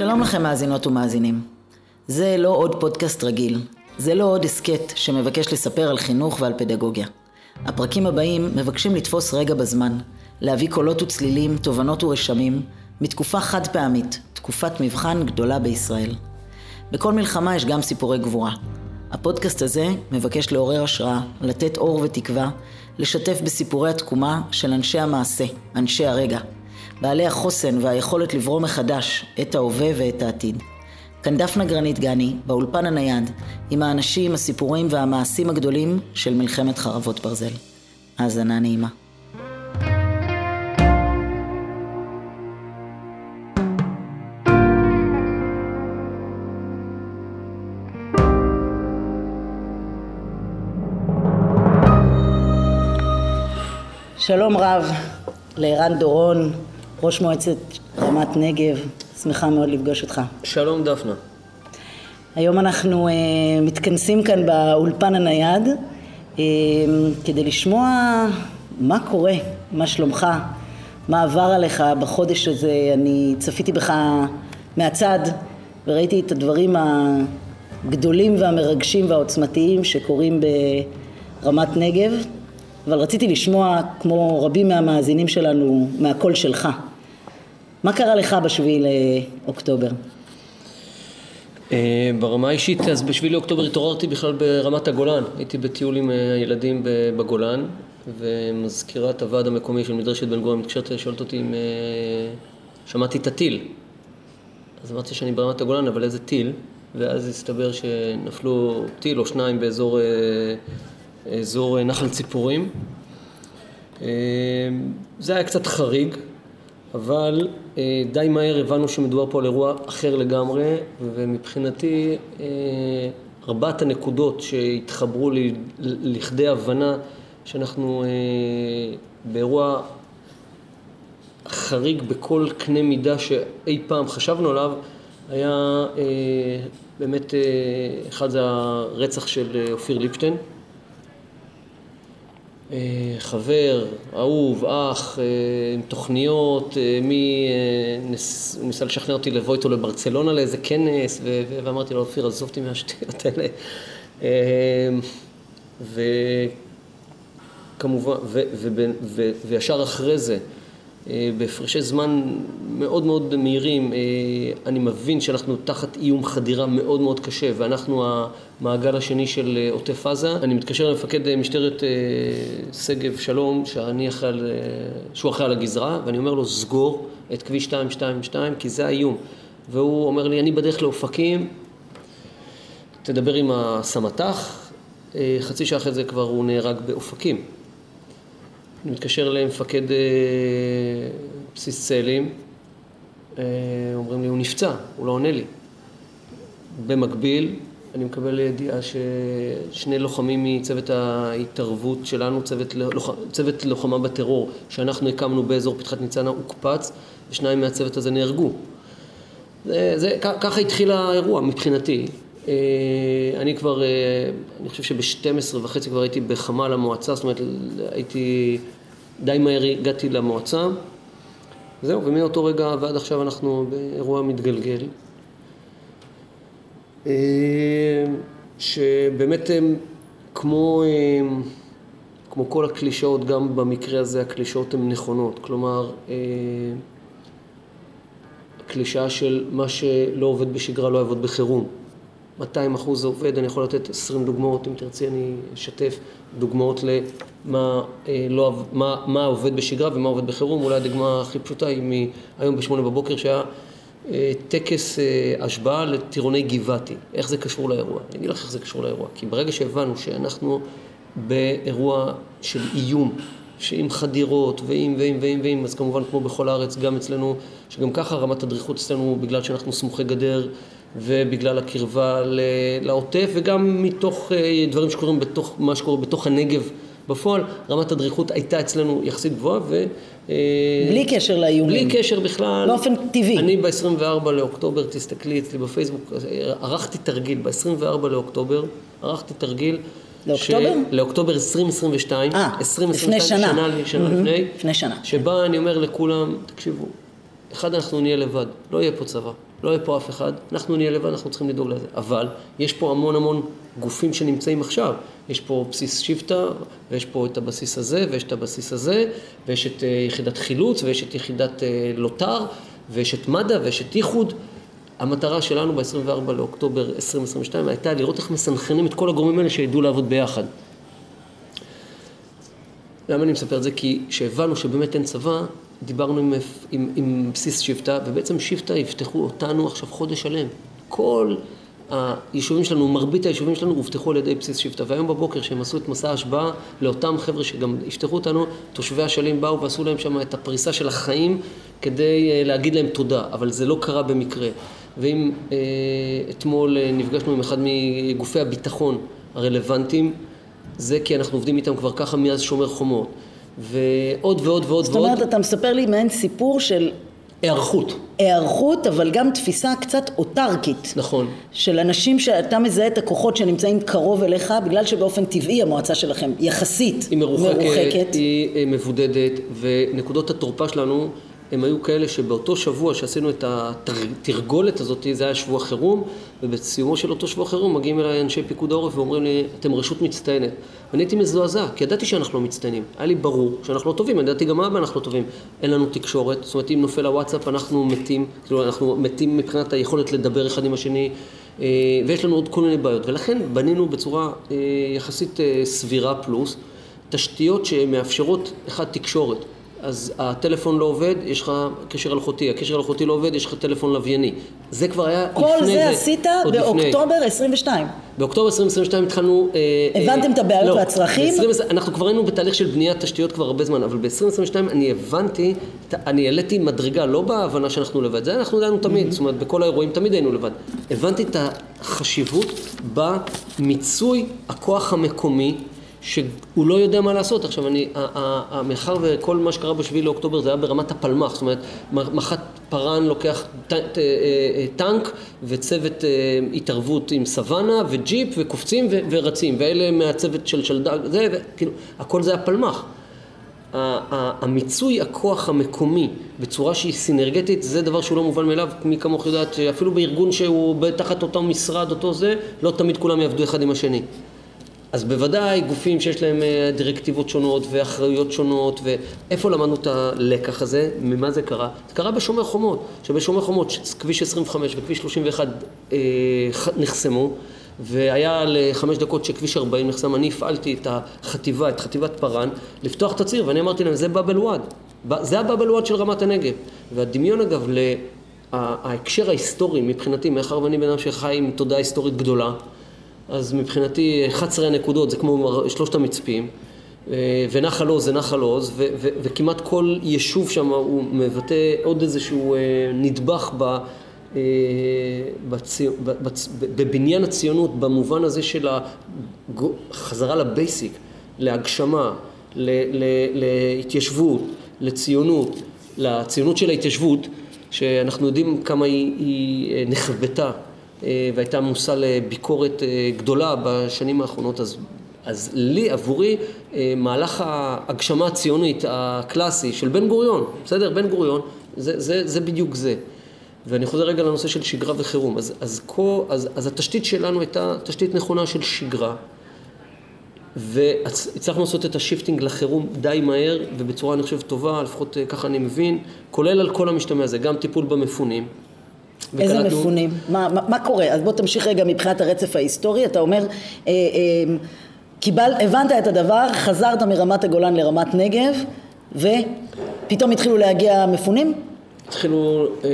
שלום לכם מאזינות ומאזינים. זה לא עוד פודקאסט רגיל. זה לא עוד הסכת שמבקש לספר על חינוך ועל פדגוגיה. הפרקים הבאים מבקשים לתפוס רגע בזמן, להביא קולות וצלילים, תובנות ורשמים, מתקופה חד פעמית, תקופת מבחן גדולה בישראל. בכל מלחמה יש גם סיפורי גבורה. הפודקאסט הזה מבקש לעורר השראה, לתת אור ותקווה, לשתף בסיפורי התקומה של אנשי המעשה, אנשי הרגע, בעלי החוסן והיכולת לברוא מחדש את ההווה ואת העתיד. כאן דפנה גרנית גני, באולפן הנייד, עם האנשים, הסיפורים והמעשים הגדולים של מלחמת חרבות ברזל. האזנה נעימה. שלום רב לערן דורון, ראש מועצת רמת נגב, שמחה מאוד לפגוש אותך. שלום דפנה. היום אנחנו uh, מתכנסים כאן באולפן הנייד uh, כדי לשמוע מה קורה, מה שלומך, מה עבר עליך בחודש הזה. אני צפיתי בך מהצד וראיתי את הדברים הגדולים והמרגשים והעוצמתיים שקורים ברמת נגב, אבל רציתי לשמוע, כמו רבים מהמאזינים שלנו, מהקול שלך. מה קרה לך בשביעי לאוקטובר? אה, ברמה האישית, אז בשביל לאוקטובר התעוררתי בכלל ברמת הגולן. הייתי בטיול עם אה, הילדים בגולן, ומזכירת הוועד המקומי של מדרשת בן גורן מתקשרת לשאולת אותי אם אה, שמעתי את הטיל. אז אמרתי שאני ברמת הגולן, אבל איזה טיל? ואז הסתבר שנפלו טיל או שניים באזור אזור נחל ציפורים. זה היה קצת חריג, אבל אה, די מהר הבנו שמדובר פה על אירוע אחר לגמרי, ומבחינתי אה, ארבעת הנקודות שהתחברו לי לכדי הבנה שאנחנו אה, באירוע חריג בכל קנה מידה שאי פעם חשבנו עליו, היה באמת, אחד זה הרצח של אופיר ליפשטיין. אה, חבר, אהוב, אח, אה, עם תוכניות, אה, מי ניסה לשכנע אותי לבוא איתו לברצלונה לאיזה כנס, ואמרתי לו, אופיר, עזוב אותי מהשטויות האלה. וכמובן, וישר אחרי זה, בהפרשי זמן מאוד מאוד מהירים, אה, אני מבין שאנחנו תחת איום חדירה מאוד מאוד קשה ואנחנו המעגל השני של אה, עוטף עזה. אני מתקשר למפקד משטרת שגב שלום, שאני אחרי, שהוא אחראי על הגזרה, ואני אומר לו, סגור את כביש 222 כי זה האיום. והוא אומר לי, אני בדרך לאופקים, תדבר עם הסמט"ח, חצי שעה אחרי זה כבר הוא נהרג באופקים. אני מתקשר למפקד אה, בסיס צאלים, אה, אומרים לי, הוא נפצע, הוא לא עונה לי. במקביל, אני מקבל ידיעה ששני לוחמים מצוות ההתערבות שלנו, צוות, לוח, צוות לוחמה בטרור שאנחנו הקמנו באזור פתחת ניצנה, הוקפץ, ושניים מהצוות הזה נהרגו. זה, זה, ככה התחיל האירוע מבחינתי. אה, אני כבר, אה, אני חושב שב-12 וחצי כבר הייתי בחמ"ל המועצה, זאת אומרת הייתי, די מהר הגעתי למועצה. זהו, ומאותו רגע ועד עכשיו אנחנו באירוע מתגלגל. אה, שבאמת הם כמו, כמו כל הקלישאות, גם במקרה הזה הקלישאות הן נכונות. כלומר, הקלישאה של מה שלא עובד בשגרה לא יעבוד בחירום. 200 אחוז זה עובד, אני יכול לתת 20 דוגמאות, אם תרצי אני אשתף דוגמאות למה אה, לא, מה, מה עובד בשגרה ומה עובד בחירום, אולי הדוגמה הכי פשוטה היא מהיום בשמונה בבוקר שהיה אה, טקס אה, השבעה לטירוני גבעתי, איך זה קשור לאירוע? אני אגיד לך איך זה קשור לאירוע, כי ברגע שהבנו שאנחנו באירוע של איום, שעם חדירות ועם ועם ועם ועם, אז כמובן כמו בכל הארץ, גם אצלנו, שגם ככה רמת הדריכות אצלנו, בגלל שאנחנו סמוכי גדר, ובגלל הקרבה לעוטף וגם מתוך אה, דברים שקורים בתוך מה שקורה בתוך הנגב בפועל, רמת הדריכות הייתה אצלנו יחסית גבוהה ו... אה, בלי קשר לאיומים. בלי קשר בכלל. באופן טבעי. אני ב-24 לאוקטובר, תסתכלי אצלי בפייסבוק, ערכתי תרגיל, ב-24 לאוקטובר ערכתי תרגיל. לאוקטובר? ש... לאוקטובר 2022. אה, לפני שנה. שנה, שנה mm-hmm. לפני. לפני שנה. שבה אני אומר לכולם, תקשיבו, אחד, אנחנו נהיה לבד, לא יהיה פה צבא, לא יהיה פה אף אחד, אנחנו נהיה לבד, אנחנו צריכים לדאוג לזה. אבל יש פה המון המון גופים שנמצאים עכשיו. יש פה בסיס שבטה, ויש פה את הבסיס הזה, ויש את הבסיס הזה, ויש את אה, יחידת חילוץ, ויש את יחידת אה, לוט"ר, ויש את מד"א, ויש את איחוד. המטרה שלנו ב-24 לאוקטובר 2022 הייתה לראות איך מסנכרנים את כל הגורמים האלה שידעו לעבוד ביחד. למה אני מספר את זה? כי כשהבנו שבאמת אין צבא, דיברנו עם, עם, עם בסיס שבטה, ובעצם שבטה יפתחו אותנו עכשיו חודש שלם. כל היישובים שלנו, מרבית היישובים שלנו הובטחו על ידי בסיס שבטה. והיום בבוקר, כשהם עשו את מסע ההשבעה לאותם חבר'ה שגם יפתחו אותנו, תושבי אשלים באו ועשו להם שם את הפריסה של החיים כדי אה, להגיד להם תודה, אבל זה לא קרה במקרה. ואם אה, אתמול אה, נפגשנו עם אחד מגופי הביטחון הרלוונטיים, זה כי אנחנו עובדים איתם כבר ככה מאז שומר חומות. ועוד ועוד ועוד זאת אומרת, אתה מספר לי מעין סיפור של... היערכות. היערכות, אבל גם תפיסה קצת אוטרקית. נכון. של אנשים שאתה מזהה את הכוחות שנמצאים קרוב אליך, בגלל שבאופן טבעי המועצה שלכם יחסית היא מרוחקת. מרוחקת. היא מבודדת, ונקודות התורפה שלנו הם היו כאלה שבאותו שבוע שעשינו את התרגולת הזאת, זה היה שבוע חירום, ובסיומו של אותו שבוע חירום מגיעים אליי אנשי פיקוד העורף ואומרים לי, אתם רשות מצטיינת. ואני הייתי מזועזע, כי ידעתי שאנחנו לא מצטיינים. היה לי ברור שאנחנו לא טובים, ידעתי גם מה אנחנו לא טובים. אין לנו תקשורת, זאת אומרת, אם נופל הוואטסאפ אנחנו מתים, כאילו אנחנו מתים מבחינת היכולת לדבר אחד עם השני, אה, ויש לנו עוד כל מיני בעיות. ולכן בנינו בצורה אה, יחסית אה, סבירה פלוס, תשתיות שמאפשרות, אחד, תקשורת. אז הטלפון לא עובד, יש לך קשר אלחוטי, הקשר אלחוטי לא עובד, יש לך טלפון לווייני. זה כבר היה לפני זה. כל זה עשית באוקטובר 22. באוקטובר 2022 התחלנו... אה, הבנתם אה, את הבעיות לא, והצרכים? ב- אנחנו כבר היינו בתהליך של בניית תשתיות כבר הרבה זמן, אבל ב-2022 אני הבנתי, אני העליתי מדרגה, לא בהבנה שאנחנו לבד, זה אנחנו ידענו תמיד, mm-hmm. זאת אומרת, בכל האירועים תמיד היינו לבד. הבנתי את החשיבות במיצוי הכוח המקומי. שהוא לא יודע מה לעשות. עכשיו, אני, מאחר וכל מה שקרה בשביעי לאוקטובר זה היה ברמת הפלמ"ח, זאת אומרת, מח"ט פארן לוקח אה, אה, טנק וצוות אה, התערבות עם סוואנה וג'יפ וקופצים ורצים, ואלה מהצוות של שלדג, זה, כאילו, הכל זה הפלמ"ח. המיצוי הכוח המקומי בצורה שהיא סינרגטית זה דבר שהוא לא מובן מאליו, מי כמוך יודעת שאפילו בארגון שהוא תחת אותו משרד, אותו זה, לא תמיד כולם יעבדו אחד עם השני. אז בוודאי גופים שיש להם אה, דירקטיבות שונות ואחריות שונות, ואיפה למדנו את הלקח הזה? ממה זה קרה? זה קרה בשומר חומות, שבשומר חומות כביש 25 וכביש 31 אה, נחסמו, והיה לחמש דקות שכביש 40 נחסם, אני הפעלתי את החטיבה, את חטיבת פארן, לפתוח את הציר, ואני אמרתי להם, זה באבל וואד, זה הבאבל וואד של רמת הנגב. והדמיון אגב, ההקשר ההיסטורי מבחינתי, מאחר ואני בן אדם שחי עם תודעה היסטורית גדולה, אז מבחינתי 11 הנקודות זה כמו שלושת המצפים, אה, ונחל עוז זה נחל עוז, וכמעט כל יישוב שם הוא מבטא עוד איזשהו אה, נדבך ב... אה, בצי... בצ... בבניין הציונות במובן הזה של החזרה לבייסיק, להגשמה, ל... ל... להתיישבות, לציונות, לציונות של ההתיישבות, שאנחנו יודעים כמה היא, היא נחבטה והייתה מושא לביקורת אה, גדולה בשנים האחרונות, אז, אז לי, עבורי, אה, מהלך ההגשמה הציונית הקלאסי של בן גוריון, בסדר? בן גוריון, זה, זה, זה בדיוק זה. ואני חוזר רגע לנושא של שגרה וחירום. אז, אז, כה, אז, אז התשתית שלנו הייתה תשתית נכונה של שגרה, והצלחנו לעשות את ה shifting לחירום די מהר ובצורה, אני חושב, טובה, לפחות ככה אני מבין, כולל על כל המשתמע הזה, גם טיפול במפונים. איזה וקלטנו... מפונים? מה, מה, מה קורה? אז בוא תמשיך רגע מבחינת הרצף ההיסטורי. אתה אומר, אה, אה, קיבל, הבנת את הדבר, חזרת מרמת הגולן לרמת נגב, ופתאום התחילו להגיע מפונים? התחילו אה,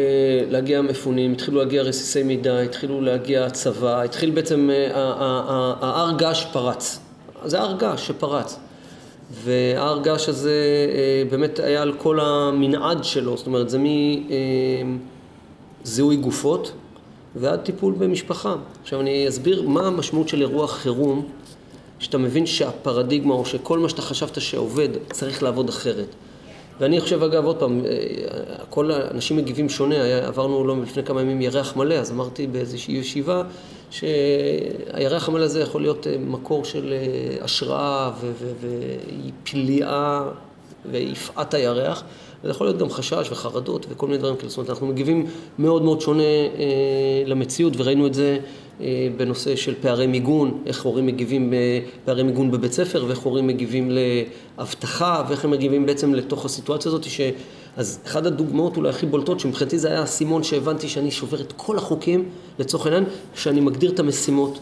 להגיע מפונים, התחילו להגיע רסיסי מידע, התחילו להגיע צבא, התחיל בעצם, אה, ההר געש פרץ. זה הר געש שפרץ. וההר געש הזה אה, באמת היה על כל המנעד שלו, זאת אומרת זה מ... אה, זיהוי גופות ועד טיפול במשפחה. עכשיו אני אסביר מה המשמעות של אירוע חירום, שאתה מבין שהפרדיגמה או שכל מה שאתה חשבת שעובד צריך לעבוד אחרת. ואני חושב אגב, עוד פעם, אה, כל האנשים מגיבים שונה, עברנו לא לפני כמה ימים ירח מלא, אז אמרתי באיזושהי ישיבה שהירח המלא הזה יכול להיות אה, מקור של אה, השראה ופליאה ויפעת הירח, זה יכול להיות גם חשש וחרדות וכל מיני דברים כאלה. זאת אומרת, אנחנו מגיבים מאוד מאוד שונה אה, למציאות, וראינו את זה אה, בנושא של פערי מיגון, איך הורים מגיבים בפערי מיגון בבית ספר, ואיך הורים מגיבים לאבטחה, ואיך הם מגיבים בעצם לתוך הסיטואציה הזאת, ש... אז אחת הדוגמאות אולי הכי בולטות, שמבחינתי זה היה האסימון שהבנתי שאני שובר את כל החוקים, לצורך העניין, שאני מגדיר את המשימות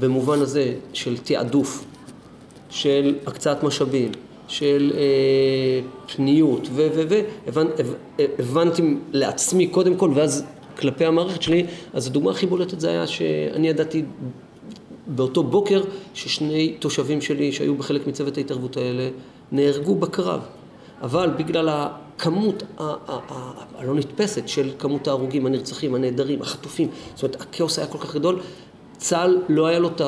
במובן הזה של תעדוף, של הקצאת משאבים, של אה, פניות, ו... ו... ו... הבנ, הבנתי לעצמי קודם כל, ואז כלפי המערכת שלי, אז הדוגמה הכי בולטת זה היה שאני ידעתי באותו בוקר ששני תושבים שלי שהיו בחלק מצוות ההתערבות האלה נהרגו בקרב. אבל בגלל הכמות הלא נתפסת של כמות ההרוגים, הנרצחים, הנעדרים, החטופים, זאת אומרת הכאוס היה כל כך גדול, צה"ל לא היה לו את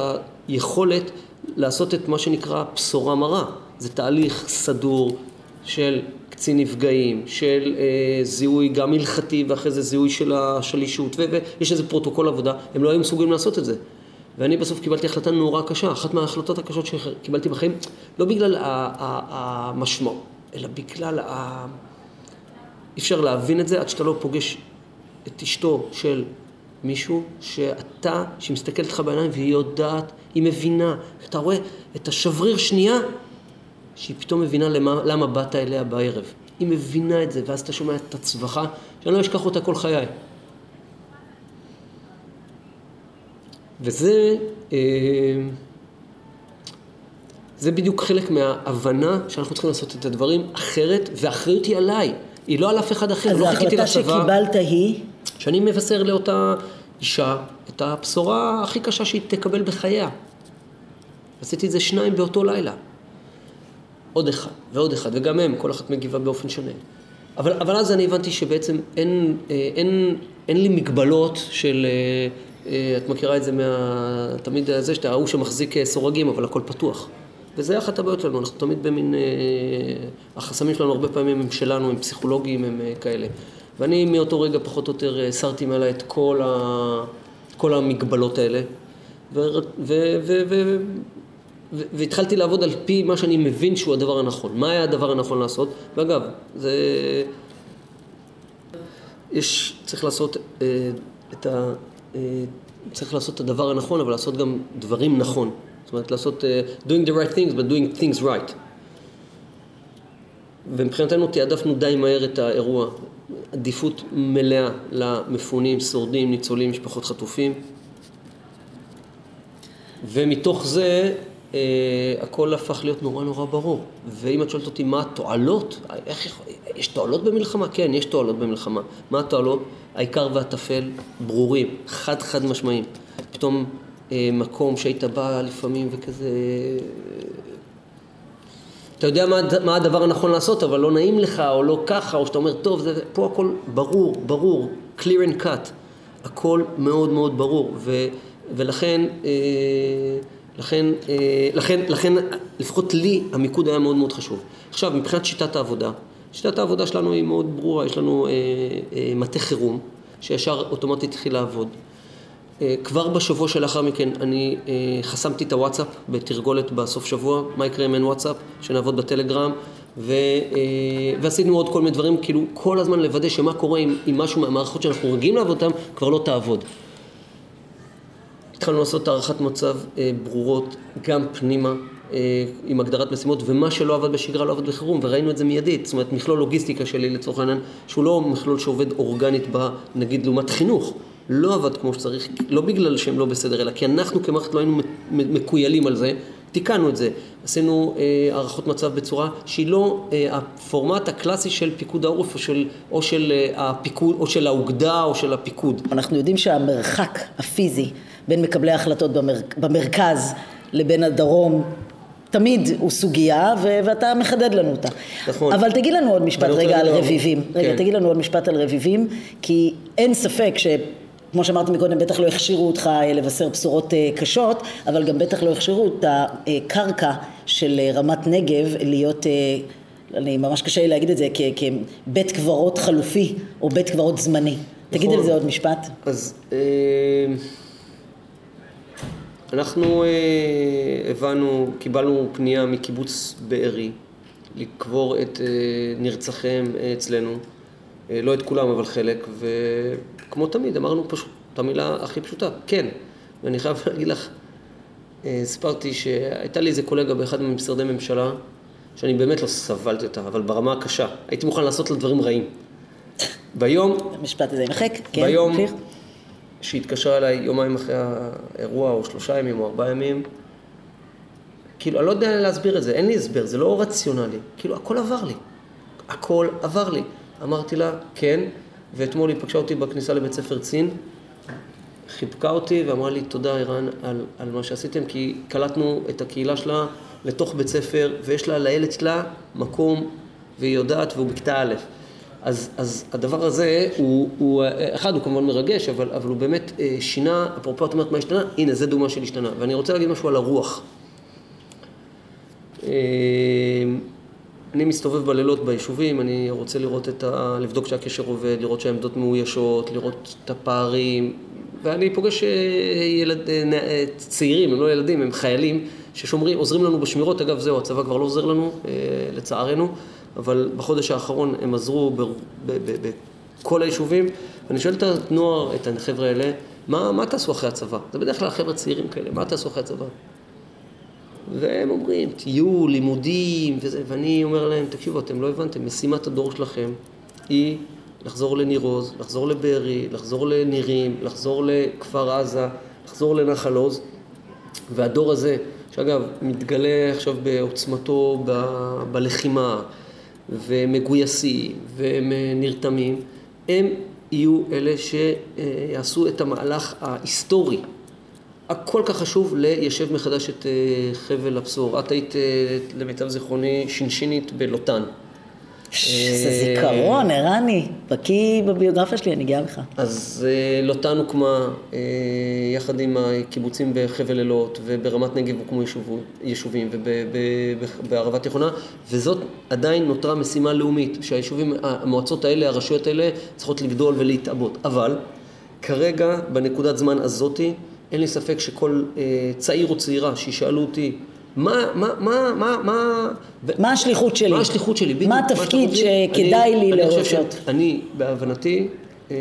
היכולת לעשות את מה שנקרא בשורה מרה. זה תהליך סדור של קצין נפגעים, של אה, זיהוי גם הלכתי ואחרי זה זיהוי של השלישות, ויש איזה פרוטוקול עבודה, הם לא היו מסוגלים לעשות את זה. ואני בסוף קיבלתי החלטה נורא קשה, אחת מההחלטות הקשות שקיבלתי בחיים, לא בגלל המשמעות, אלא בגלל ה... אי אפשר להבין את זה עד שאתה לא פוגש את אשתו של מישהו שאתה, שהיא מסתכלת לך בעיניים והיא יודעת, היא מבינה, אתה רואה את השבריר שנייה שהיא פתאום מבינה למה, למה באת אליה בערב. היא מבינה את זה, ואז אתה שומע את הצווחה, שאני לא אשכח אותה כל חיי. וזה, אה, זה בדיוק חלק מההבנה שאנחנו צריכים לעשות את הדברים אחרת, והאחריות היא עליי, היא לא על אף אחד אחר. אז לא ההחלטה שקיבלת היא? שאני מבשר לאותה אישה את הבשורה הכי קשה שהיא תקבל בחייה. עשיתי את זה שניים באותו לילה. עוד אחד ועוד אחד, וגם הם, כל אחת מגיבה באופן שונה. אבל, אבל אז אני הבנתי שבעצם אין, אה, אין, אין לי מגבלות של, אה, אה, את מכירה את זה מה... תמיד זה שאתה ההוא שמחזיק סורגים, אבל הכל פתוח. וזה אחת הבעיות שלנו, אנחנו תמיד במין... החסמים שלנו הרבה פעמים הם שלנו, הם פסיכולוגיים, הם כאלה. ואני מאותו רגע פחות או יותר הסרתי מעלה את כל, ה, כל המגבלות האלה, ו, ו, ו, ו, והתחלתי לעבוד על פי מה שאני מבין שהוא הדבר הנכון. מה היה הדבר הנכון לעשות? ואגב, זה... יש, צריך לעשות אה, את ה... אה, צריך לעשות את הדבר הנכון, אבל לעשות גם דברים נכון. זאת אומרת, לעשות uh, doing the right things, but doing things right. ומבחינתנו תעדפנו די מהר את האירוע. עדיפות מלאה למפונים, שורדים, ניצולים, משפחות חטופים. ומתוך זה אה, הכל הפך להיות נורא נורא ברור. ואם את שואלת אותי מה התועלות, איך, יש תועלות במלחמה? כן, יש תועלות במלחמה. מה התועלות? העיקר והטפל ברורים, חד חד משמעיים. פתאום אה, מקום שהיית בא לפעמים וכזה... אתה יודע מה, מה הדבר הנכון לעשות, אבל לא נעים לך, או לא ככה, או שאתה אומר, טוב, זה, פה הכל ברור, ברור, clear and cut. הכל מאוד מאוד ברור, ו, ולכן... אה, לכן, אה, לכן, לכן, לפחות לי, המיקוד היה מאוד מאוד חשוב. עכשיו, מבחינת שיטת העבודה, שיטת העבודה שלנו היא מאוד ברורה, יש לנו אה, אה, מטה חירום, שישר אוטומטית התחיל לעבוד. אה, כבר בשבוע שלאחר מכן אני אה, חסמתי את הוואטסאפ בתרגולת בסוף שבוע, מה יקרה אם אין וואטסאפ, שנעבוד בטלגרם, ו, אה, ועשינו עוד כל מיני דברים, כאילו כל הזמן לוודא שמה קורה אם, אם משהו מהמערכות שאנחנו רגילים לעבוד אותן כבר לא תעבוד. התחלנו לעשות הערכת מצב אה, ברורות גם פנימה אה, עם הגדרת משימות, ומה שלא עבד בשגרה לא עבד בחירום, וראינו את זה מיידית. זאת אומרת, מכלול לוגיסטיקה שלי לצורך העניין, שהוא לא מכלול שעובד אורגנית ב... נגיד לעומת חינוך, לא עבד כמו שצריך, לא בגלל שהם לא בסדר, אלא כי אנחנו כמערכת לא היינו מקוילים על זה, תיקנו את זה. עשינו אה, הערכות מצב בצורה שהיא לא אה, הפורמט הקלאסי של פיקוד העורף או של, או של אה, הפיקוד, או של האוגדה או של הפיקוד. אנחנו יודעים שהמרחק הפיזי בין מקבלי ההחלטות במר... במרכז לבין הדרום תמיד הוא סוגיה, ו- ואתה מחדד לנו אותה. נכון. אבל תגיד לנו עוד משפט רגע על רביבים. כן. רגע, תגיד לנו עוד משפט על רביבים, כי אין ספק ש... כמו שאמרתי מקודם, בטח לא הכשירו אותך אה, לבשר בשורות אה, קשות, אבל גם בטח לא הכשירו את הקרקע של אה, רמת נגב להיות, אני ממש קשה לי להגיד את זה, כבית קברות חלופי או בית קברות זמני. נכון. תגיד על זה עוד משפט. אז... אנחנו הבנו, קיבלנו פנייה מקיבוץ בארי לקבור את אה, נרצחיהם אצלנו, אה, לא את כולם אבל חלק, וכמו תמיד אמרנו פשוט את המילה הכי פשוטה, כן. ואני חייב להגיד לך, סיפרתי שהייתה לי איזה קולגה באחד ממשרדי ממשלה, שאני באמת לא סבלתי אותה, אבל ברמה הקשה. הייתי מוכן לעשות לה דברים רעים. ביום... המשפט הזה יימחק, כן, ביום שהתקשרה אליי יומיים אחרי האירוע, או שלושה ימים, או ארבעה ימים, כאילו, אני לא יודע להסביר את זה, אין לי הסבר, זה לא רציונלי. כאילו, הכל עבר לי. הכל עבר לי. אמרתי לה, כן, ואתמול היא פגשה אותי בכניסה לבית ספר צין, חיבקה אותי ואמרה לי, תודה ערן על, על מה שעשיתם, כי קלטנו את הקהילה שלה לתוך בית ספר, ויש לה לילד שלה מקום, והיא יודעת, והוא בכיתה א'. אז, אז הדבר הזה הוא, הוא, אחד, הוא כמובן מרגש, אבל, אבל הוא באמת אה, שינה, אפרופו את אומרת מה השתנה, הנה, זה דוגמה של השתנה. ואני רוצה להגיד משהו על הרוח. אה, אני מסתובב בלילות ביישובים, אני רוצה לראות את ה... לבדוק שהקשר עובד, לראות שהעמדות מאוישות, לראות את הפערים, ואני פוגש אה, ילד, צעירים, הם לא ילדים, הם חיילים, ששומרים, עוזרים לנו בשמירות, אגב זהו, הצבא כבר לא עוזר לנו, לצערנו. אבל בחודש האחרון הם עזרו בכל היישובים, ואני שואל את הנוער, את החבר'ה האלה, מה, מה תעשו אחרי הצבא? זה בדרך כלל חבר'ה צעירים כאלה, מה תעשו אחרי הצבא? והם אומרים, טיול, לימודים, וזה, ואני אומר להם, תקשיבו, אתם לא הבנתם, משימת הדור שלכם היא לחזור לניר עוז, לחזור לבארי, לחזור לנירים, לחזור לכפר עזה, לחזור לנחל עוז, והדור הזה, שאגב, מתגלה עכשיו בעוצמתו ב, בלחימה, ומגויסים והם נרתמים, הם יהיו אלה שיעשו את המהלך ההיסטורי הכל כך חשוב ליישב מחדש את אה, חבל הבשור. את היית, אה, למיטב זיכרוני, שינשינית בלוטן. זה זיכרון, ערני, בקיא בביוגרפיה שלי, אני גאה בך. אז לוטן הוקמה יחד עם הקיבוצים בחבל אילות וברמת נגב הוקמו יישובים ובערבה תיכונה, וזאת עדיין נותרה משימה לאומית, שהיישובים, המועצות האלה, הרשויות האלה, צריכות לגדול ולהתעבות. אבל כרגע, בנקודת זמן הזאתי, אין לי ספק שכל צעיר או צעירה שישאלו אותי מה, מה, מה, מה, מה... מה השליחות שלי? מה השליחות שלי, בדיוק. מה התפקיד שכדאי לי לרשות? אני, בהבנתי, אה,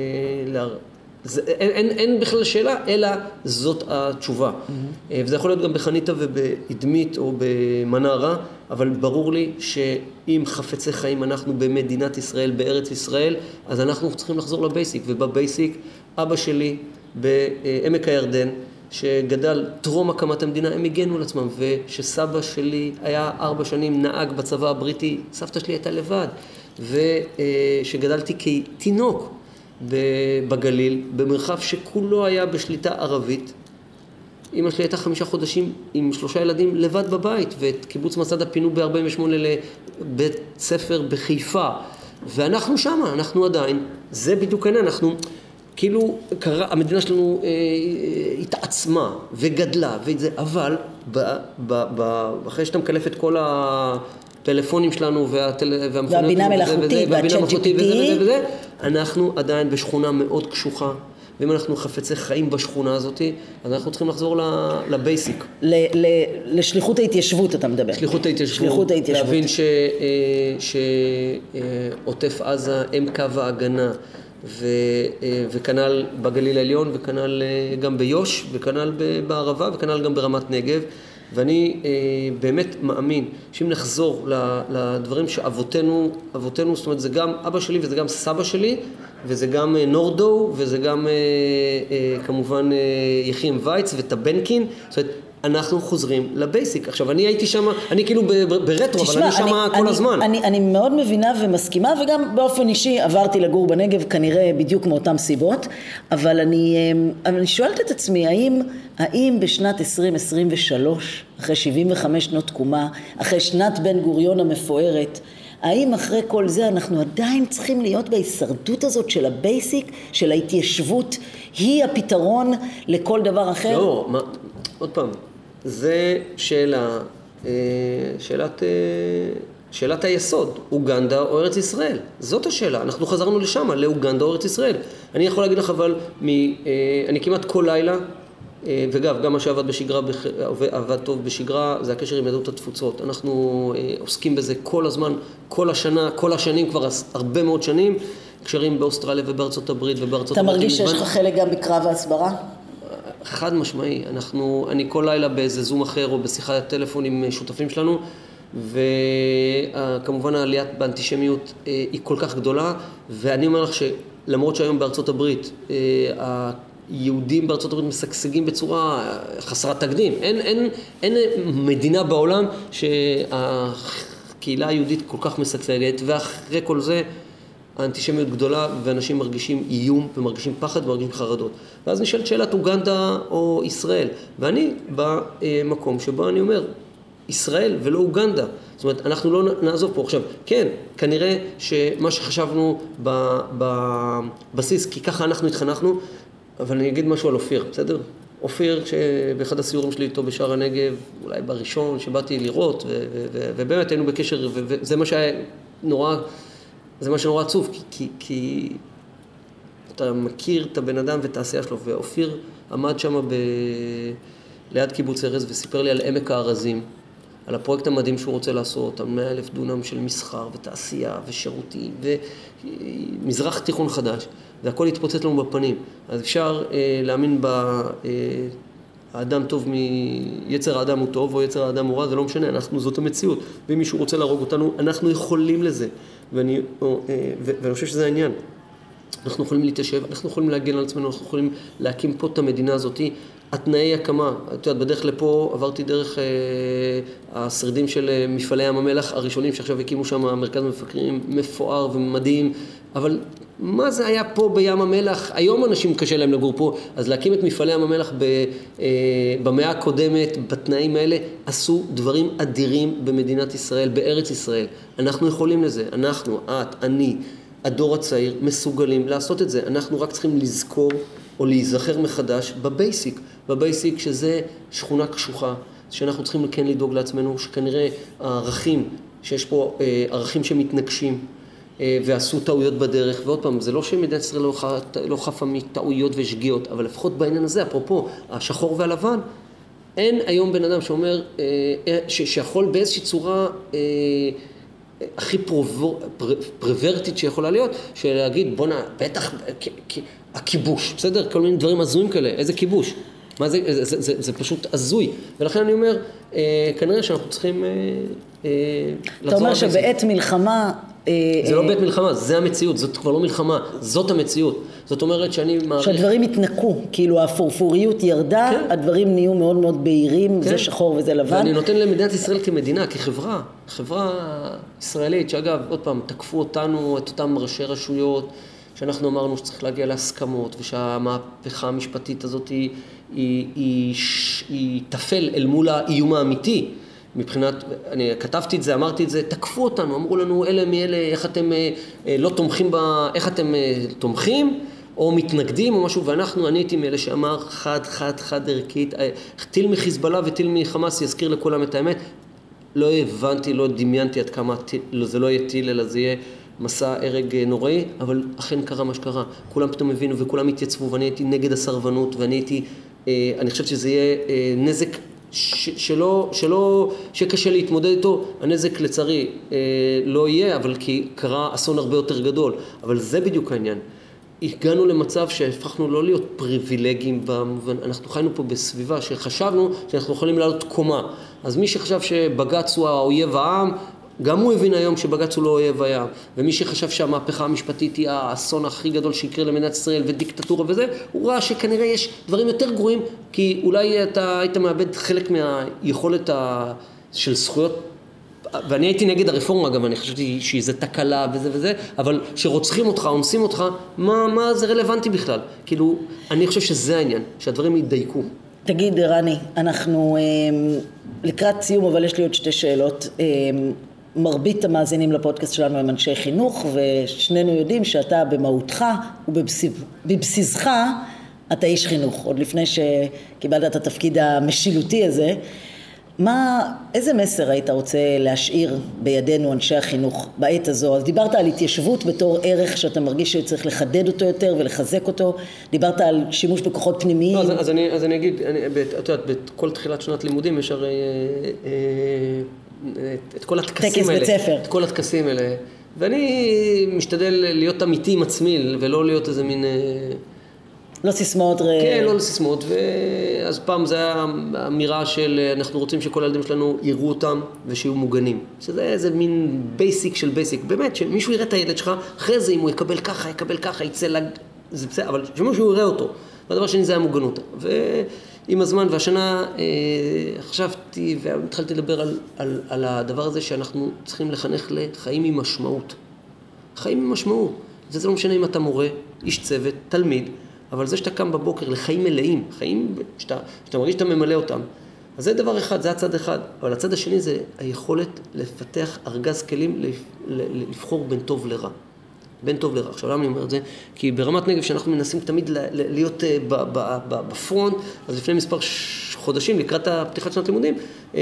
זה, אין, אין, אין בכלל שאלה, אלא זאת התשובה. Mm-hmm. וזה יכול להיות גם בחניתה ובאדמית או במנרה, אבל ברור לי שאם חפצי חיים אנחנו במדינת ישראל, בארץ ישראל, אז אנחנו צריכים לחזור לבייסיק, ובבייסיק אבא שלי בעמק הירדן, שגדל טרום הקמת המדינה, הם הגנו על עצמם, ושסבא שלי היה ארבע שנים נהג בצבא הבריטי, סבתא שלי הייתה לבד, ושגדלתי כתינוק בגליל, במרחב שכולו היה בשליטה ערבית. אימא שלי הייתה חמישה חודשים עם שלושה ילדים לבד בבית, ואת קיבוץ מסדה פינו ב-48 לבית ספר בחיפה. ואנחנו שמה, אנחנו עדיין, זה בדיוק העניין, אנחנו... כאילו קרה, המדינה שלנו אה, אה, התעצמה וגדלה, וזה, אבל ב, ב, ב, אחרי שאתה מקלף את כל הפלאפונים שלנו והטל, והמכונות והבינה מלאכותית והצ'אט GPT וזה וזה וזה, אנחנו עדיין בשכונה מאוד קשוחה. ואם אנחנו חפצי חיים בשכונה הזאת, אז אנחנו צריכים לחזור לבייסיק. לשליחות ההתיישבות אתה מדבר. שליחות ההתיישבות. שליחות ההתיישבות. להבין שעוטף אה, עזה הם קו ההגנה. ו, אה, וכנ"ל בגליל העליון, וכנ"ל אה, גם ביו"ש, וכנ"ל בערבה, וכנ"ל גם ברמת נגב. ואני אה, באמת מאמין שאם נחזור לדברים שאבותינו, אבותינו, זאת אומרת זה גם אבא שלי וזה גם סבא שלי וזה גם נורדו וזה גם כמובן אה, וייץ וטבנקין, זאת אומרת אנחנו חוזרים לבייסיק. עכשיו, אני הייתי שם, אני כאילו ברטרו, אבל אני שם כל אני, הזמן. אני, אני מאוד מבינה ומסכימה, וגם באופן אישי עברתי לגור בנגב כנראה בדיוק מאותן סיבות, אבל אני, אמ, אני שואלת את עצמי, האם, האם בשנת 2023, אחרי 75 שנות תקומה, אחרי שנת בן גוריון המפוארת, האם אחרי כל זה אנחנו עדיין צריכים להיות בהישרדות הזאת של ה basic, של ההתיישבות, היא הפתרון לכל דבר אחר? לא, מה, עוד פעם, זה שאלה, אה, שאלת, אה, שאלת היסוד, אוגנדה או ארץ ישראל. זאת השאלה, אנחנו חזרנו לשם, לאוגנדה או ארץ ישראל. אני יכול להגיד לך אבל, מ, אה, אני כמעט כל לילה ואגב, גם מה שעבד בשגרה, עבד טוב בשגרה, זה הקשר עם יהדות התפוצות. אנחנו עוסקים בזה כל הזמן, כל השנה, כל השנים, כבר הרבה מאוד שנים, קשרים באוסטרליה ובארצות הברית ובארצות הברית. אתה מרגיש שיש לך חלק גם בקרב ההסברה? חד משמעי. אנחנו, אני כל לילה באיזה זום אחר או בשיחת טלפון עם שותפים שלנו, וכמובן העליית באנטישמיות אה, היא כל כך גדולה, ואני אומר לך שלמרות שהיום בארצות הברית, היהודים בארצות הברית משגשגים בצורה חסרת תקדים. אין, אין, אין מדינה בעולם שהקהילה היהודית כל כך משגשגת, ואחרי כל זה האנטישמיות גדולה ואנשים מרגישים איום ומרגישים פחד ומרגישים חרדות. ואז נשאלת שאלת אוגנדה או ישראל, ואני במקום שבו אני אומר, ישראל ולא אוגנדה. זאת אומרת, אנחנו לא נעזוב פה. עכשיו, כן, כנראה שמה שחשבנו בבסיס, כי ככה אנחנו התחנכנו, אבל אני אגיד משהו על אופיר, בסדר? אופיר, שבאחד הסיורים שלי איתו בשער הנגב, אולי בראשון שבאתי לראות, ובאמת היינו בקשר, וזה מה שהיה נורא, זה מה שנורא עצוב, כי, כי, כי אתה מכיר את הבן אדם ואת העשייה שלו, ואופיר עמד שם ב... ליד קיבוץ ארז וסיפר לי על עמק הארזים, על הפרויקט המדהים שהוא רוצה לעשות, על מאה אלף דונם של מסחר ותעשייה ושירותים ומזרח תיכון חדש. והכל יתפוצץ לנו בפנים. אז אפשר אה, להאמין ב... אה, האדם טוב מ... יצר האדם הוא טוב או יצר האדם הוא רע, זה לא משנה, אנחנו, זאת המציאות. ואם מישהו רוצה להרוג אותנו, אנחנו יכולים לזה. ואני, או, אה, ו... ואני חושב שזה העניין. אנחנו יכולים להתיישב, אנחנו יכולים להגן על עצמנו, אנחנו יכולים להקים פה את המדינה הזאת. התנאי הקמה, את יודעת, בדרך לפה עברתי דרך אה, השרידים של אה, מפעלי ים המלח הראשונים שעכשיו הקימו שם מרכז מפקרים מפואר ומדהים, אבל מה זה היה פה בים המלח? היום אנשים קשה להם לגור פה, אז להקים את מפעלי ים המלח ב, אה, במאה הקודמת, בתנאים האלה, עשו דברים אדירים במדינת ישראל, בארץ ישראל. אנחנו יכולים לזה, אנחנו, את, אני, הדור הצעיר, מסוגלים לעשות את זה. אנחנו רק צריכים לזכור או להיזכר מחדש בבייסיק, בבייסיק שזה שכונה קשוחה, שאנחנו צריכים כן לדאוג לעצמנו, שכנראה הערכים, שיש פה אה, ערכים שמתנגשים. אה, ועשו טעויות בדרך, ועוד פעם, זה לא שמדינת ישראל לא, לא חפה מטעויות ושגיאות, אבל לפחות בעניין הזה, אפרופו השחור והלבן, אין היום בן אדם שאומר, אה, אה, ש, שיכול באיזושהי צורה הכי פרוור, פרוורטית שיכולה להיות, של להגיד בואנה, בטח, הכיבוש, בסדר? כל מיני דברים הזויים כאלה, איזה כיבוש? מה זה, זה, זה, זה, זה פשוט הזוי. ולכן אני אומר, אה, כנראה שאנחנו צריכים אה, אה, אתה אומר שבעת מלחמה זה לא בית מלחמה, זה המציאות, זאת כבר לא מלחמה, זאת המציאות. זאת אומרת שאני מעריך... שהדברים התנקו, כאילו הפורפוריות ירדה, כן. הדברים נהיו מאוד מאוד בהירים, כן. זה שחור וזה לבן. ואני נותן למדינת ישראל כמדינה, כחברה, חברה ישראלית, שאגב, עוד פעם, תקפו אותנו, את אותם ראשי רשויות, שאנחנו אמרנו שצריך להגיע להסכמות, ושהמהפכה המשפטית הזאת היא, היא, היא, היא תפל אל מול האיום האמיתי. מבחינת, אני כתבתי את זה, אמרתי את זה, תקפו אותנו, אמרו לנו אלה מאלה, איך אתם אה, אה, לא תומכים ב... איך אתם אה, תומכים או מתנגדים או משהו, ואנחנו, אני הייתי מאלה שאמר חד חד חד ערכית, טיל מחיזבאללה וטיל מחמאס יזכיר לכולם את האמת. לא הבנתי, לא דמיינתי עד כמה טיל, לא, זה לא יהיה טיל, אלא זה יהיה מסע הרג נוראי, אבל אכן קרה מה שקרה. כולם פתאום הבינו וכולם התייצבו, ואני הייתי נגד הסרבנות, ואני הייתי, אני חושב שזה יהיה נזק ש, שלא, שלא, שקשה להתמודד איתו, הנזק לצערי אה, לא יהיה, אבל כי קרה אסון הרבה יותר גדול. אבל זה בדיוק העניין. הגענו למצב שהפכנו לא להיות פריבילגיים במובן, אנחנו חיינו פה בסביבה שחשבנו שאנחנו יכולים לעלות קומה. אז מי שחשב שבג"ץ הוא האויב העם, גם הוא הבין היום שבג"ץ הוא לא אויב הים, ומי שחשב שהמהפכה המשפטית היא האסון הכי גדול שיקרה למדינת ישראל ודיקטטורה וזה, הוא ראה שכנראה יש דברים יותר גרועים, כי אולי אתה היית מאבד חלק מהיכולת ה... של זכויות ואני הייתי נגד הרפורמה גם, אני חשבתי שזה תקלה וזה וזה, אבל כשרוצחים אותך, אונסים אותך, מה, מה זה רלוונטי בכלל? כאילו, אני חושב שזה העניין, שהדברים ידייקו. תגיד, רני, אנחנו אה, לקראת סיום, אבל יש לי עוד שתי שאלות. אה, מרבית המאזינים לפודקאסט שלנו הם אנשי חינוך, ושנינו יודעים שאתה במהותך ובבסיסך אתה איש חינוך, עוד לפני שקיבלת את התפקיד המשילותי הזה. מה, איזה מסר היית רוצה להשאיר בידינו אנשי החינוך בעת הזו? אז דיברת על התיישבות בתור ערך שאתה מרגיש שצריך לחדד אותו יותר ולחזק אותו, דיברת על שימוש בכוחות פנימיים. לא, אז, אז, אני, אז אני אגיד, אני, את יודעת, בכל תחילת שנת לימודים יש הרי אה, אה, את כל הטקסים האלה. טקס בית ספר. את כל הטקסים האלה. ואני משתדל להיות אמיתי עם עצמי ולא להיות איזה מין... אה, לא סיסמאות. כן, לא לסיסמאות, ואז פעם זה היה אמירה של אנחנו רוצים שכל הילדים שלנו יראו אותם ושיהיו מוגנים. שזה איזה מין basic של basic. באמת, שמישהו יראה את הילד שלך, אחרי זה אם הוא יקבל ככה, יקבל ככה, יצא לג... זה בסדר, אבל שמישהו יראה אותו. והדבר שני זה המוגנות. ועם הזמן, והשנה אה, חשבתי והתחלתי לדבר על, על, על הדבר הזה שאנחנו צריכים לחנך לחיים עם משמעות. חיים עם משמעות. וזה לא משנה אם אתה מורה, איש צוות, תלמיד. אבל זה שאתה קם בבוקר לחיים מלאים, חיים שאתה, שאתה מרגיש שאתה ממלא אותם, אז זה דבר אחד, זה הצד אחד. אבל הצד השני זה היכולת לפתח ארגז כלים לבחור בין טוב לרע. בין טוב לרע. עכשיו למה אני אומר את זה? כי ברמת נגב, שאנחנו מנסים תמיד להיות אה, בפרונט, אז לפני מספר חודשים, לקראת הפתיחת שנת לימודים, אה,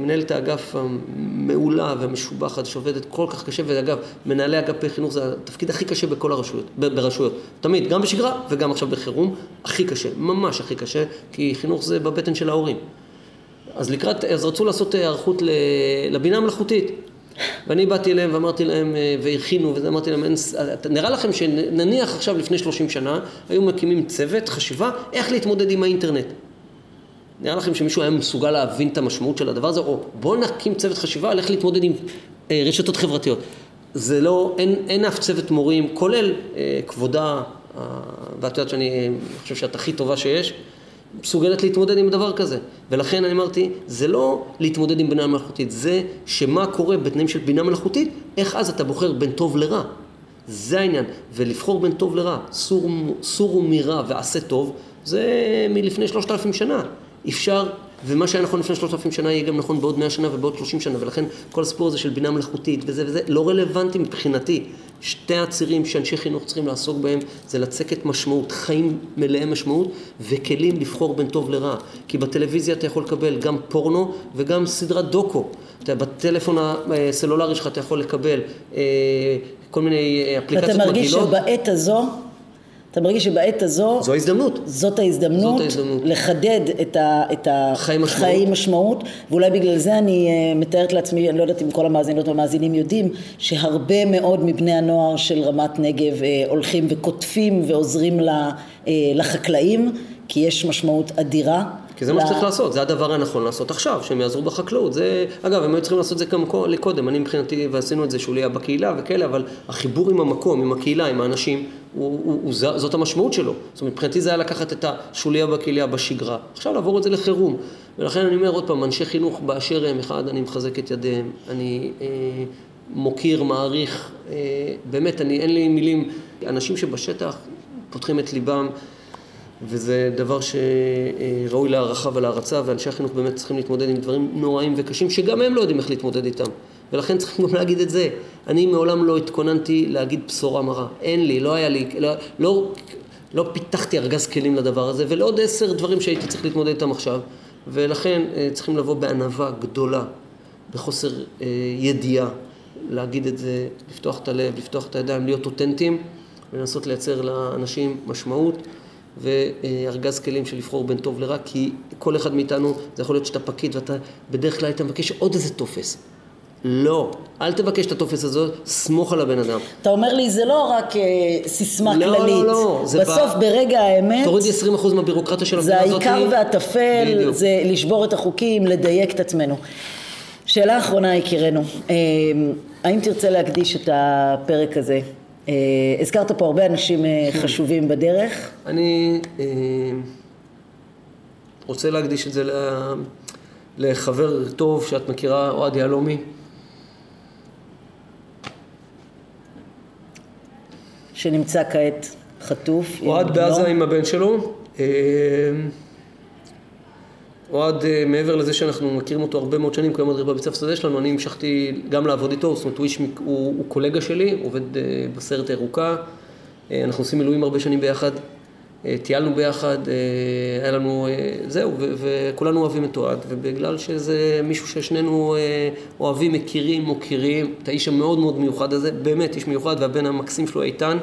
מנהלת האגף המעולה והמשובחת, שעובדת כל כך קשה, ואגב, מנהלי אגפי חינוך זה התפקיד הכי קשה בכל הרשויות, ברשויות. תמיד, גם בשגרה וגם עכשיו בחירום, הכי קשה, ממש הכי קשה, כי חינוך זה בבטן של ההורים. אז לקראת, אז רצו לעשות היערכות לבינה המלאכותית. ואני באתי אליהם ואמרתי להם, אה, והכינו, ואמרתי להם, נראה לכם שנניח עכשיו לפני 30 שנה, היו מקימים צוות חשיבה איך להתמודד עם האינטרנט. נראה לכם שמישהו היה מסוגל להבין את המשמעות של הדבר הזה, או בואו נקים צוות חשיבה על איך להתמודד עם אה, רשתות חברתיות. זה לא, אין, אין אף צוות מורים, כולל אה, כבודה, אה, ואת יודעת שאני אה, חושב שאת הכי טובה שיש, מסוגלת להתמודד עם דבר כזה. ולכן אני אמרתי, זה לא להתמודד עם בינה מלאכותית, זה שמה קורה בתנאים של בינה מלאכותית, איך אז אתה בוחר בין טוב לרע. זה העניין. ולבחור בין טוב לרע, סור, סורו מרע ועשה טוב, זה מלפני שלושת אלפים שנה. אפשר, ומה שהיה נכון לפני שלושת אלפים שנה יהיה גם נכון בעוד מאה שנה ובעוד שלושים שנה, ולכן כל הסיפור הזה של בינה מלאכותית וזה וזה לא רלוונטי מבחינתי. שתי הצירים שאנשי חינוך צריכים לעסוק בהם זה לצקת משמעות, חיים מלאי משמעות וכלים לבחור בין טוב לרע. כי בטלוויזיה אתה יכול לקבל גם פורנו וגם סדרת דוקו. אתה, בטלפון הסלולרי שלך אתה יכול לקבל אה, כל מיני אה, אפליקציות מגעילות. ואתה מרגיש שבעת הזו אתה מרגיש שבעת הזו... זו ההזדמנות. זאת ההזדמנות. זאת ההזדמנות. לחדד את, ה, את החיים משמעות. משמעות. ואולי בגלל זה אני uh, מתארת לעצמי, אני לא יודעת אם כל המאזינות והמאזינים יודעים, שהרבה מאוד מבני הנוער של רמת נגב uh, הולכים וקוטפים ועוזרים uh, לחקלאים, כי יש משמעות אדירה. כי זה מה שצריך לעשות, זה הדבר הנכון לעשות עכשיו, שהם יעזרו בחקלאות. זה, אגב, הם היו צריכים לעשות את זה גם קודם, אני מבחינתי, ועשינו את זה שוליה בקהילה וכאלה, אבל החיבור עם המקום, עם הקהילה, עם האנשים, הוא, הוא, הוא, זאת המשמעות שלו. זאת אומרת, מבחינתי זה היה לקחת את השוליה בקהילה בשגרה, עכשיו לעבור את זה לחירום. ולכן אני אומר עוד פעם, אנשי חינוך באשר הם, אחד, אני מחזק את ידיהם, אני אה, מוקיר, מעריך, אה, באמת, אני, אין לי מילים, אנשים שבשטח פותחים את ליבם. וזה דבר שראוי להערכה ולהערצה, ואנשי החינוך באמת צריכים להתמודד עם דברים נוראים וקשים, שגם הם לא יודעים איך להתמודד איתם. ולכן צריכים גם להגיד את זה. אני מעולם לא התכוננתי להגיד בשורה מרה. אין לי, לא היה לי, לא, לא, לא פיתחתי ארגז כלים לדבר הזה, ולעוד עשר דברים שהייתי צריך להתמודד איתם עכשיו. ולכן אה, צריכים לבוא בענווה גדולה, בחוסר אה, ידיעה, להגיד את זה, לפתוח את הלב, לפתוח את הידיים, להיות אותנטיים, ולנסות לייצר לאנשים משמעות. וארגז כלים של לבחור בין טוב לרע, כי כל אחד מאיתנו, זה יכול להיות שאתה פקיד ואתה בדרך כלל היית מבקש עוד איזה טופס. לא, אל תבקש את הטופס הזאת, סמוך על הבן אדם. אתה אומר לי, זה לא רק אה, סיסמה לא, כללית. לא, לא, לא. בסוף, בא... ברגע האמת... תורידי 20% מהבירוקרטיה של המדינה הזאת. זה העיקר והטפל, בדיוק. זה לשבור את החוקים, לדייק את עצמנו. שאלה אחרונה, יקירנו. אה, האם תרצה להקדיש את הפרק הזה הזכרת פה הרבה אנשים אה, כן. חשובים בדרך. אני אה, רוצה להקדיש את זה לחבר טוב שאת מכירה, אוהד יהלומי. שנמצא כעת חטוף. אוהד בעזה עם הבן שלו. אוהד, אה, מעבר לזה שאנחנו מכירים אותו הרבה מאוד שנים, כיום מדריך בבית ספר שדה שלנו, אני המשכתי גם לעבוד איתו, זאת אומרת, הוא, איש, הוא, הוא קולגה שלי, עובד uh, בסרט הירוקה, uh, אנחנו עושים מילואים הרבה שנים ביחד, טיילנו ביחד, היה לנו, זהו, וכולנו אוהבים את אוהד, ובגלל שזה מישהו ששנינו אוהבים, מכירים, מוקירים, את האיש המאוד מאוד מיוחד הזה, באמת איש מיוחד, והבן המקסים שלו איתן,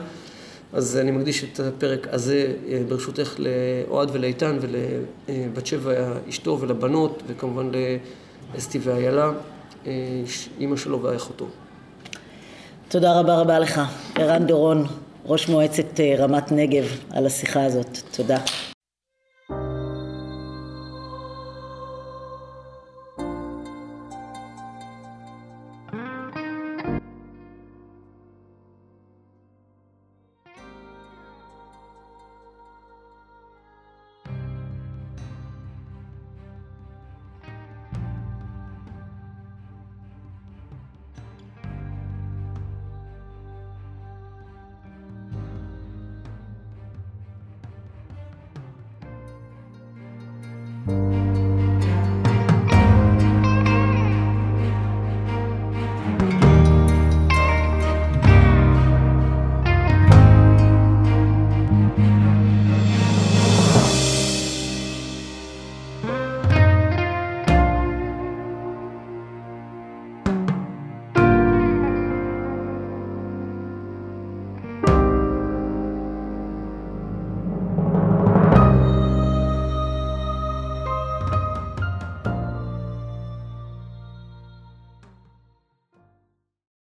אז אני מקדיש את הפרק הזה, ברשותך, לאוהד ולאיתן ולבת שבע אשתו ולבנות, וכמובן לאסתי ואיילה, אימא שלו ואחותו. תודה רבה רבה לך, ערן דורון, ראש מועצת רמת נגב, על השיחה הזאת. תודה.